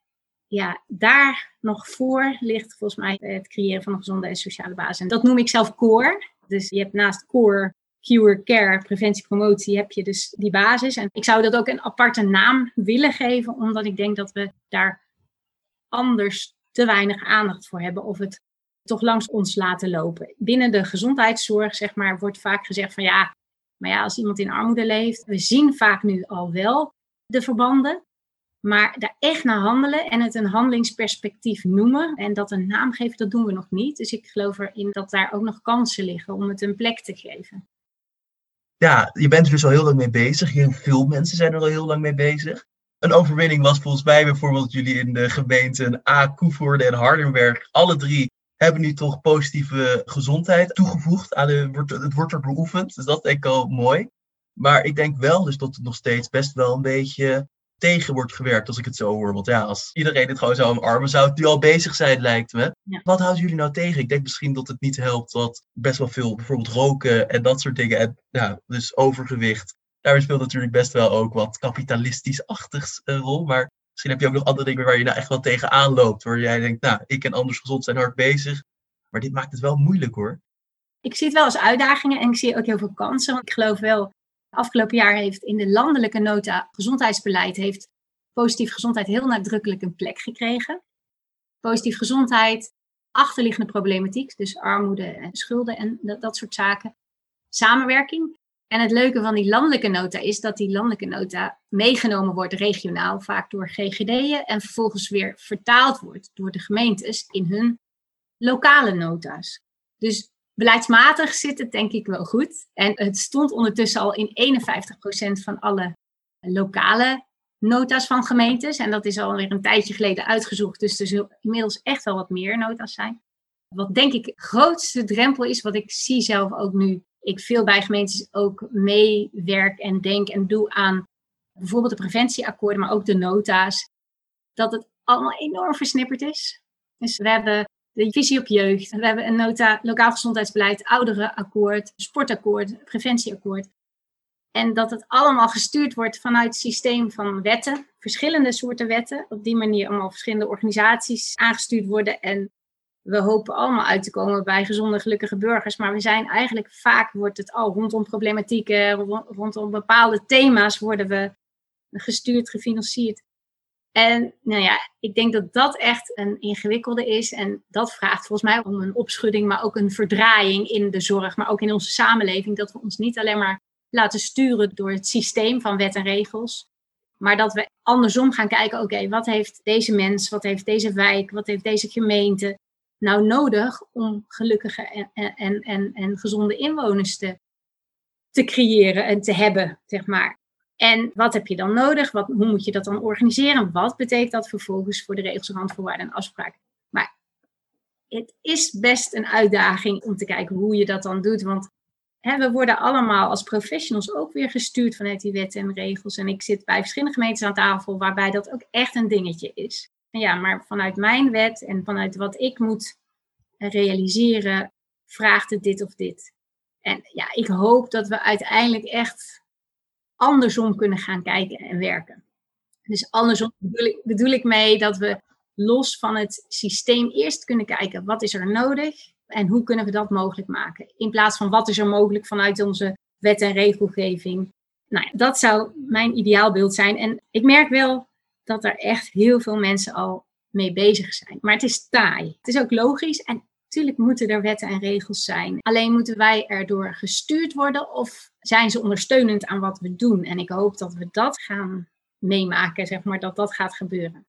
ja, daar nog voor ligt volgens mij het creëren van een gezonde en sociale basis. En dat noem ik zelf core. Dus je hebt naast core, cure, care, preventie, promotie, heb je dus die basis. En ik zou dat ook een aparte naam willen geven, omdat ik denk dat we daar anders te weinig aandacht voor hebben of het toch langs ons laten lopen. Binnen de gezondheidszorg, zeg maar, wordt vaak gezegd van ja, maar ja, als iemand in armoede leeft, we zien vaak nu al wel de verbanden. Maar daar echt naar handelen en het een handelingsperspectief noemen en dat een naam geven, dat doen we nog niet. Dus ik geloof erin dat daar ook nog kansen liggen om het een plek te geven. Ja, je bent er dus al heel lang mee bezig. Heel veel mensen zijn er al heel lang mee bezig. Een overwinning was volgens mij bijvoorbeeld jullie in de gemeenten A, Koevoorde en Hardenberg. Alle drie hebben nu toch positieve gezondheid toegevoegd. Aan de, het wordt er beoefend, dus dat denk ik al mooi. Maar ik denk wel dus dat het nog steeds best wel een beetje tegen wordt gewerkt, als ik het zo hoor. Want ja, als iedereen het gewoon zou omarmen, zou het nu al bezig zijn, lijkt me. Wat houden jullie nou tegen? Ik denk misschien dat het niet helpt dat best wel veel bijvoorbeeld roken en dat soort dingen, en ja, dus overgewicht. Daar speelt natuurlijk best wel ook wat kapitalistisch-achtigs een rol. Maar misschien heb je ook nog andere dingen waar je nou echt wel tegenaan loopt. Waar jij denkt, nou, ik en anders gezond zijn hard bezig. Maar dit maakt het wel moeilijk hoor. Ik zie het wel als uitdagingen en ik zie ook heel veel kansen. Want ik geloof wel afgelopen jaar heeft in de landelijke nota gezondheidsbeleid heeft positief gezondheid heel nadrukkelijk een plek gekregen. Positief gezondheid, achterliggende problematiek, dus armoede en schulden en dat, dat soort zaken. Samenwerking. En het leuke van die landelijke nota is dat die landelijke nota meegenomen wordt regionaal, vaak door GGD'en, en vervolgens weer vertaald wordt door de gemeentes in hun lokale nota's. Dus beleidsmatig zit het denk ik wel goed. En het stond ondertussen al in 51% van alle lokale nota's van gemeentes. En dat is alweer een tijdje geleden uitgezocht. Dus er zullen inmiddels echt wel wat meer nota's zijn. Wat denk ik grootste drempel is, wat ik zie zelf ook nu. Ik veel bij gemeentes ook meewerk en denk en doe aan bijvoorbeeld de preventieakkoorden, maar ook de nota's. Dat het allemaal enorm versnipperd is. Dus we hebben de visie op jeugd. We hebben een nota lokaal gezondheidsbeleid, ouderenakkoord, sportakkoord, preventieakkoord. En dat het allemaal gestuurd wordt vanuit het systeem van wetten, verschillende soorten wetten. Op die manier allemaal verschillende organisaties aangestuurd worden. En we hopen allemaal uit te komen bij gezonde, gelukkige burgers. Maar we zijn eigenlijk vaak, wordt het al rondom problematieken, rondom bepaalde thema's worden we gestuurd, gefinancierd. En nou ja, ik denk dat dat echt een ingewikkelde is. En dat vraagt volgens mij om een opschudding, maar ook een verdraaiing in de zorg, maar ook in onze samenleving. Dat we ons niet alleen maar laten sturen door het systeem van wet en regels. Maar dat we andersom gaan kijken, oké, wat heeft deze mens, wat heeft deze wijk, wat heeft deze gemeente nou nodig om gelukkige en, en, en, en gezonde inwoners te, te creëren en te hebben, zeg maar. En wat heb je dan nodig? Wat, hoe moet je dat dan organiseren? Wat betekent dat vervolgens voor de regels, randvoorwaarden en afspraken? Maar het is best een uitdaging om te kijken hoe je dat dan doet. Want hè, we worden allemaal als professionals ook weer gestuurd vanuit die wetten en regels. En ik zit bij verschillende gemeentes aan tafel waarbij dat ook echt een dingetje is. En ja, maar vanuit mijn wet en vanuit wat ik moet realiseren, vraagt het dit of dit. En ja, ik hoop dat we uiteindelijk echt andersom kunnen gaan kijken en werken. Dus andersom bedoel ik, mee dat we los van het systeem eerst kunnen kijken wat is er nodig en hoe kunnen we dat mogelijk maken. In plaats van wat is er mogelijk vanuit onze wet en regelgeving. Nou dat zou mijn ideaalbeeld zijn. En ik merk wel dat er echt heel veel mensen al mee bezig zijn. Maar het is taai. Het is ook logisch. En natuurlijk moeten er wetten en regels zijn. Alleen moeten wij erdoor gestuurd worden of zijn ze ondersteunend aan wat we doen? En ik hoop dat we dat gaan meemaken, zeg maar, dat dat gaat gebeuren.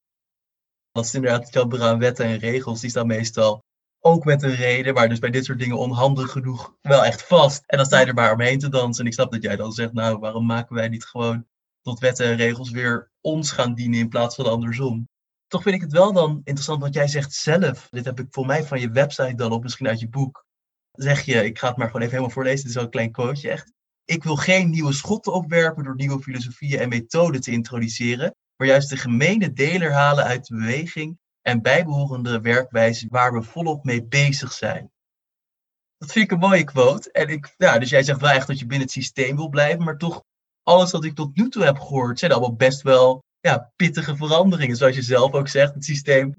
Dat is inderdaad het aan wetten en regels, die staan meestal ook met een reden, maar dus bij dit soort dingen onhandig genoeg wel echt vast. En dan sta je er maar omheen te dansen. En ik snap dat jij dan zegt, nou, waarom maken wij niet gewoon tot wetten en regels weer ons gaan dienen in plaats van andersom? Toch vind ik het wel dan interessant wat jij zegt zelf. Dit heb ik voor mij van je website dan op, misschien uit je boek. Zeg je, ik ga het maar gewoon even helemaal voorlezen, dit is wel een klein quoteje echt. Ik wil geen nieuwe schotten opwerpen door nieuwe filosofieën en methoden te introduceren, maar juist de gemene deler halen uit de beweging en bijbehorende werkwijze waar we volop mee bezig zijn. Dat vind ik een mooie quote. En ik, ja, dus jij zegt wel echt dat je binnen het systeem wil blijven, maar toch, alles wat ik tot nu toe heb gehoord, zijn allemaal best wel ja, pittige veranderingen. Zoals je zelf ook zegt, het systeem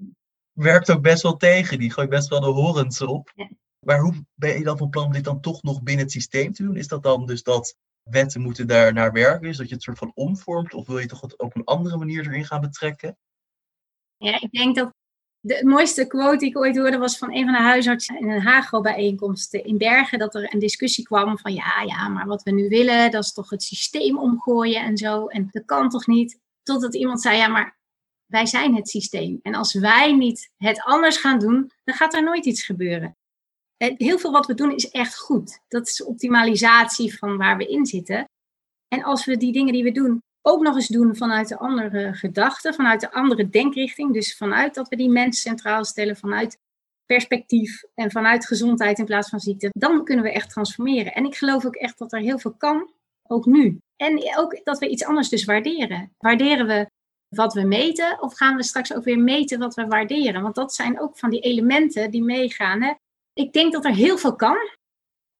werkt ook best wel tegen. Die gooit best wel de horens op. Maar hoe ben je dan van plan om dit dan toch nog binnen het systeem te doen? Is dat dan dus dat wetten moeten daar naar werken? Is dat je het soort van omvormt? Of wil je toch het op een andere manier erin gaan betrekken? Ja, ik denk dat de mooiste quote die ik ooit hoorde was van een van de huisartsen in een Hagro-bijeenkomst in Bergen. Dat er een discussie kwam van ja, ja, maar wat we nu willen, dat is toch het systeem omgooien en zo. En dat kan toch niet? Totdat iemand zei, ja, maar wij zijn het systeem. En als wij niet het anders gaan doen, dan gaat er nooit iets gebeuren. Heel veel wat we doen is echt goed. Dat is optimalisatie van waar we in zitten. En als we die dingen die we doen ook nog eens doen vanuit de andere gedachten, vanuit de andere denkrichting. Dus vanuit dat we die mens centraal stellen, vanuit perspectief en vanuit gezondheid in plaats van ziekte. Dan kunnen we echt transformeren. En ik geloof ook echt dat er heel veel kan, ook nu. En ook dat we iets anders dus waarderen. Waarderen we wat we meten of gaan we straks ook weer meten wat we waarderen? Want dat zijn ook van die elementen die meegaan. Hè? Ik denk dat er heel veel kan,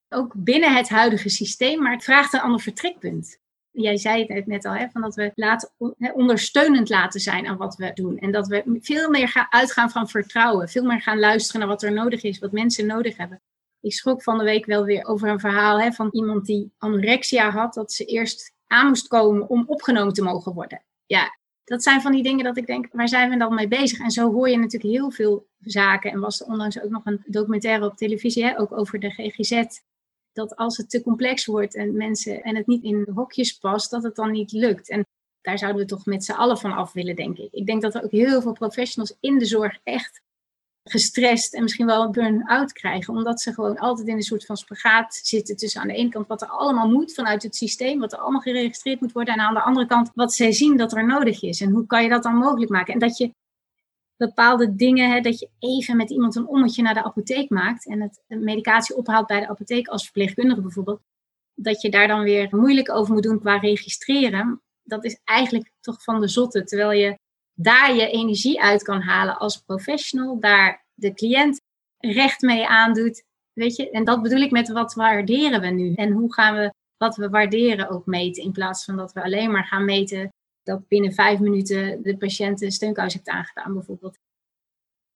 ook binnen het huidige systeem, maar het vraagt een ander vertrekpunt. Jij zei het net al, hè, van dat we laten, ondersteunend laten zijn aan wat we doen. En dat we veel meer gaan uitgaan van vertrouwen. Veel meer gaan luisteren naar wat er nodig is, wat mensen nodig hebben. Ik schrok van de week wel weer over een verhaal hè, van iemand die anorexia had. Dat ze eerst aan moest komen om opgenomen te mogen worden. Ja, dat zijn van die dingen dat ik denk, waar zijn we dan mee bezig? En zo hoor je natuurlijk heel veel zaken. En was er onlangs ook nog een documentaire op televisie, hè, ook over de GGZ. Dat als het te complex wordt en mensen en het niet in hokjes past, dat het dan niet lukt. En daar zouden we toch met z'n allen van af willen, denk ik. Ik denk dat er ook heel veel professionals in de zorg echt gestrest en misschien wel een burn-out krijgen. Omdat ze gewoon altijd in een soort van spagaat zitten tussen aan de ene kant wat er allemaal moet vanuit het systeem, wat er allemaal geregistreerd moet worden. En aan de andere kant wat zij zien dat er nodig is. En hoe kan je dat dan mogelijk maken? En dat je bepaalde dingen, hè, dat je even met iemand een ommetje naar de apotheek maakt en het medicatie ophaalt bij de apotheek als verpleegkundige bijvoorbeeld. Dat je daar dan weer moeilijk over moet doen qua registreren. Dat is eigenlijk toch van de zotte. Terwijl je daar je energie uit kan halen als professional, daar de cliënt recht mee aandoet. Weet je, en dat bedoel ik met wat waarderen we nu? En hoe gaan we wat we waarderen ook meten, in plaats van dat we alleen maar gaan meten dat binnen vijf minuten de patiënt een steunkous heeft aangedaan, bijvoorbeeld.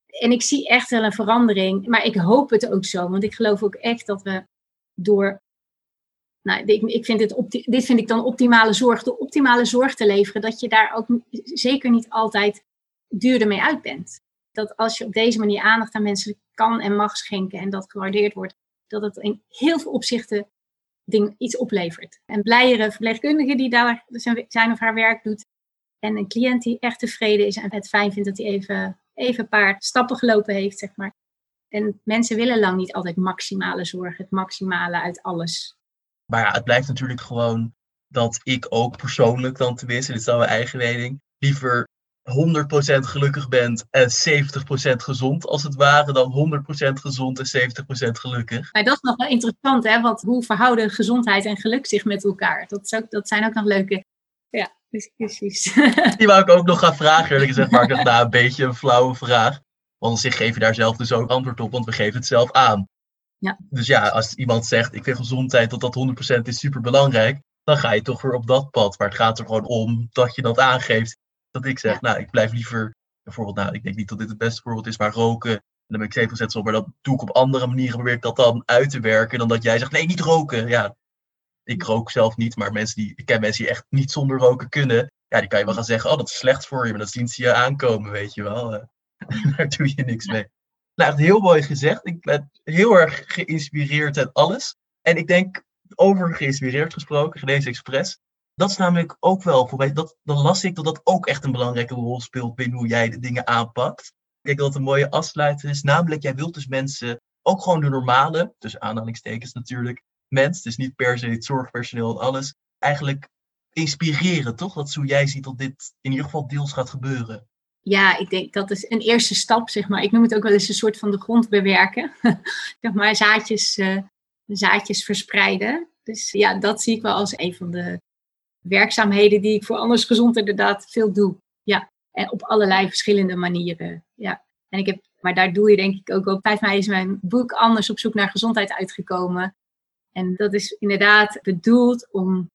En ik zie echt wel een verandering, maar ik hoop het ook zo, want ik geloof ook echt dat we door nou, ik vind dit, dit vind ik dan optimale zorg. De optimale zorg te leveren, dat je daar ook zeker niet altijd duurder mee uit bent. Dat als je op deze manier aandacht aan mensen kan en mag schenken en dat gewaardeerd wordt, dat het in heel veel opzichten ding, iets oplevert. En blijere verpleegkundige die daar zijn of haar werk doet. En een cliënt die echt tevreden is en het fijn vindt dat hij even, even een paar stappen gelopen heeft, zeg maar. En mensen willen lang niet altijd maximale zorg, het maximale uit alles. Maar ja, het blijft natuurlijk gewoon dat ik ook persoonlijk dan tenminste, dit is dan mijn eigen mening, liever 100% gelukkig bent en 70% gezond, als het ware, dan 100% gezond en 70% gelukkig. Maar dat is nog wel interessant, hè? Want hoe verhouden gezondheid en geluk zich met elkaar? Dat, is ook, dat zijn ook nog leuke ja, discussies. Die wou ik ook nog gaan vragen, eerlijk gezegd, maar ik dacht, nou, een beetje een flauwe vraag. Want zich geef je daar zelf dus ook antwoord op, want we geven het zelf aan. Ja. Dus ja, als iemand zegt, ik vind gezondheid dat dat 100% is super belangrijk, dan ga je toch weer op dat pad. Maar het gaat er gewoon om dat je dat aangeeft. Dat ik zeg, nou, ik blijf liever, bijvoorbeeld, nou, ik denk niet dat dit het beste voorbeeld is, maar roken. En dan ben ik 7% zo, maar dat doe ik op andere manieren, probeer ik dat dan uit te werken. Dan dat jij zegt, nee, niet roken. Ja, ik rook zelf niet, maar mensen die, ik ken mensen die echt niet zonder roken kunnen. Ja, die kan je wel gaan zeggen, oh, dat is slecht voor je, maar dat zien ze je aankomen, weet je wel. Daar doe je niks mee. Nou, heel mooi gezegd. Ik ben heel erg geïnspireerd en alles. En ik denk, over geïnspireerd gesproken, Genees Express. Dat is namelijk ook wel voor mij, dat, dan las ik dat dat ook echt een belangrijke rol speelt binnen hoe jij de dingen aanpakt. Ik denk dat het een mooie afsluiter is. Namelijk, jij wilt dus mensen, ook gewoon de normale, dus aanhalingstekens natuurlijk, mens, dus niet per se het zorgpersoneel en alles, eigenlijk inspireren, toch? Dat is hoe jij ziet dat dit in ieder geval deels gaat gebeuren ja, ik denk dat is een eerste stap, zeg maar. Ik noem het ook wel eens een soort van de grond bewerken. zeg maar zaadjes, uh, zaadjes verspreiden. Dus ja, dat zie ik wel als een van de werkzaamheden die ik voor Anders Gezond inderdaad veel doe. Ja, en op allerlei verschillende manieren. Ja, en ik heb, maar daar doe je denk ik ook op. 5 mei is mijn boek Anders op zoek naar gezondheid uitgekomen. En dat is inderdaad bedoeld om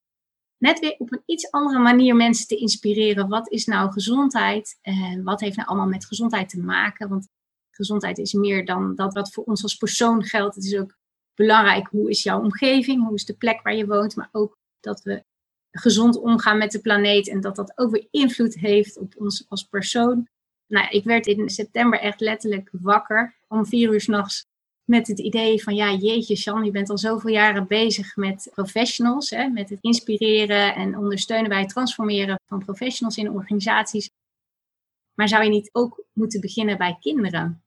net weer op een iets andere manier mensen te inspireren. Wat is nou gezondheid? En wat heeft nou allemaal met gezondheid te maken? Want gezondheid is meer dan dat wat voor ons als persoon geldt. Het is ook belangrijk hoe is jouw omgeving, hoe is de plek waar je woont, maar ook dat we gezond omgaan met de planeet en dat dat ook weer invloed heeft op ons als persoon. Nou, ik werd in september echt letterlijk wakker om vier uur s'nachts met het idee van, ja, jeetje, Sjan, je bent al zoveel jaren bezig met professionals, hè, met het inspireren en ondersteunen bij het transformeren van professionals in organisaties. Maar zou je niet ook moeten beginnen bij kinderen?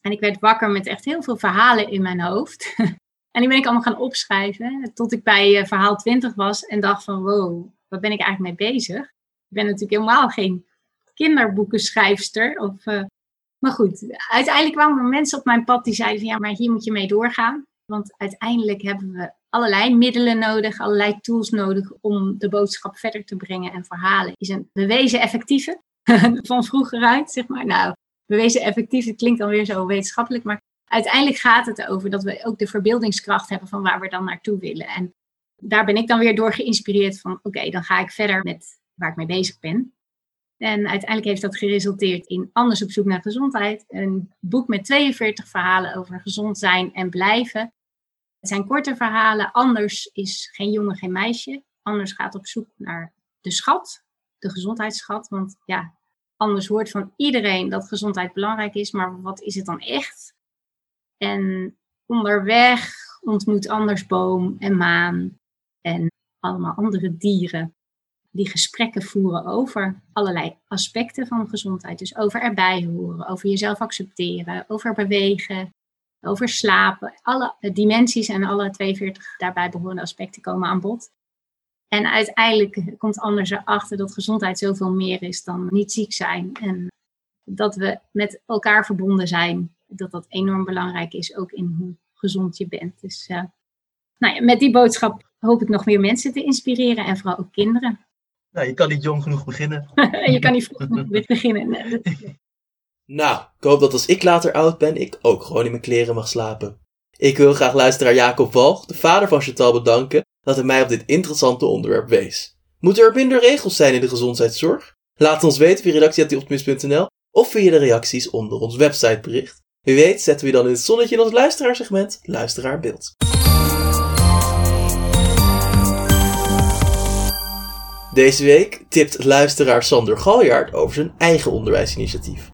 En ik werd wakker met echt heel veel verhalen in mijn hoofd. en die ben ik allemaal gaan opschrijven, tot ik bij uh, verhaal 20 was en dacht van, wow, wat ben ik eigenlijk mee bezig? Ik ben natuurlijk helemaal geen kinderboekenschrijfster of uh, maar goed, uiteindelijk kwamen er mensen op mijn pad die zeiden van ja, maar hier moet je mee doorgaan. Want uiteindelijk hebben we allerlei middelen nodig, allerlei tools nodig om de boodschap verder te brengen. En verhalen is een bewezen effectieve van vroeger uit, zeg maar. Nou, bewezen effectief, klinkt dan weer zo wetenschappelijk, maar uiteindelijk gaat het erover dat we ook de verbeeldingskracht hebben van waar we dan naartoe willen. En daar ben ik dan weer door geïnspireerd van oké, dan ga ik verder met waar ik mee bezig ben. En uiteindelijk heeft dat geresulteerd in Anders op zoek naar gezondheid. Een boek met 42 verhalen over gezond zijn en blijven. Het zijn korte verhalen. Anders is geen jongen, geen meisje. Anders gaat op zoek naar de schat, de gezondheidsschat. Want ja, anders hoort van iedereen dat gezondheid belangrijk is. Maar wat is het dan echt? En onderweg ontmoet Anders boom en maan en allemaal andere dieren. Die gesprekken voeren over allerlei aspecten van gezondheid. Dus over erbij horen, over jezelf accepteren, over bewegen, over slapen. Alle dimensies en alle 42 daarbij behorende aspecten komen aan bod. En uiteindelijk komt anders erachter dat gezondheid zoveel meer is dan niet ziek zijn. En dat we met elkaar verbonden zijn. Dat dat enorm belangrijk is, ook in hoe gezond je bent. Dus uh, nou ja, met die boodschap hoop ik nog meer mensen te inspireren en vooral ook kinderen. Nou, je kan niet jong genoeg beginnen. je kan niet vroeg genoeg beginnen. Nou, ik hoop dat als ik later oud ben, ik ook gewoon in mijn kleren mag slapen. Ik wil graag luisteraar Jacob Walg, de vader van Chantal, bedanken dat hij mij op dit interessante onderwerp wees. Moeten er minder regels zijn in de gezondheidszorg? Laat ons weten via redactie.optimist.nl of via de reacties onder ons websitebericht. Wie weet zetten we dan in het zonnetje in ons luisteraarsegment Luisteraarbeeld. Deze week tipt luisteraar Sander Galjaard over zijn eigen onderwijsinitiatief.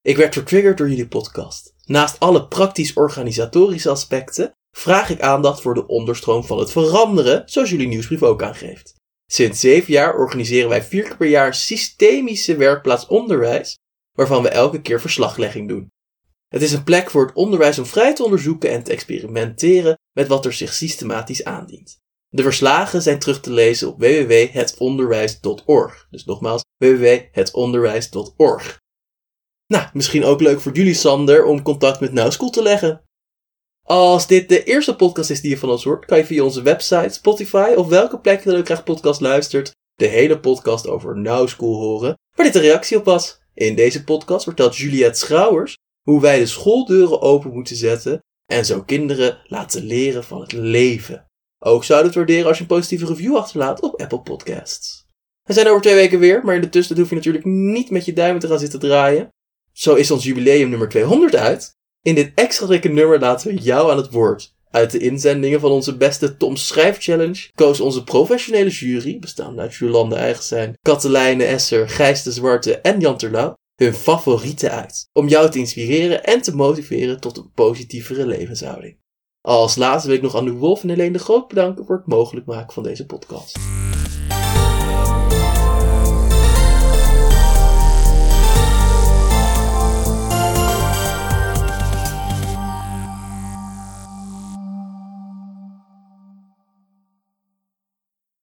Ik werd vertriggerd door jullie podcast. Naast alle praktisch-organisatorische aspecten vraag ik aandacht voor de onderstroom van het veranderen, zoals jullie nieuwsbrief ook aangeeft. Sinds zeven jaar organiseren wij vier keer per jaar systemische werkplaatsonderwijs, waarvan we elke keer verslaglegging doen. Het is een plek voor het onderwijs om vrij te onderzoeken en te experimenteren met wat er zich systematisch aandient. De verslagen zijn terug te lezen op www.hetonderwijs.org. Dus nogmaals, www.hetonderwijs.org. Nou, misschien ook leuk voor jullie, Sander, om contact met NowSchool te leggen. Als dit de eerste podcast is die je van ons hoort, kan je via onze website, Spotify of welke plek je dan ook graag podcast luistert, de hele podcast over NowSchool horen, waar dit een reactie op was. In deze podcast vertelt Juliette Schrouwers hoe wij de schooldeuren open moeten zetten en zo kinderen laten leren van het leven. Ook zouden we het waarderen als je een positieve review achterlaat op Apple Podcasts. We zijn over twee weken weer, maar in de tussentijd hoef je natuurlijk niet met je duimen te gaan zitten draaien. Zo is ons jubileum nummer 200 uit. In dit extra dikke nummer laten we jou aan het woord. Uit de inzendingen van onze beste Tom Schrijf Challenge koos onze professionele jury, bestaande uit Jolande Eigenstein, Katelijne Esser, Gijs de Zwarte en Jan Terlouw, hun favorieten uit. Om jou te inspireren en te motiveren tot een positievere levenshouding. Als laatste wil ik nog aan de Wolf en Helene de Groot bedanken voor het mogelijk maken van deze podcast.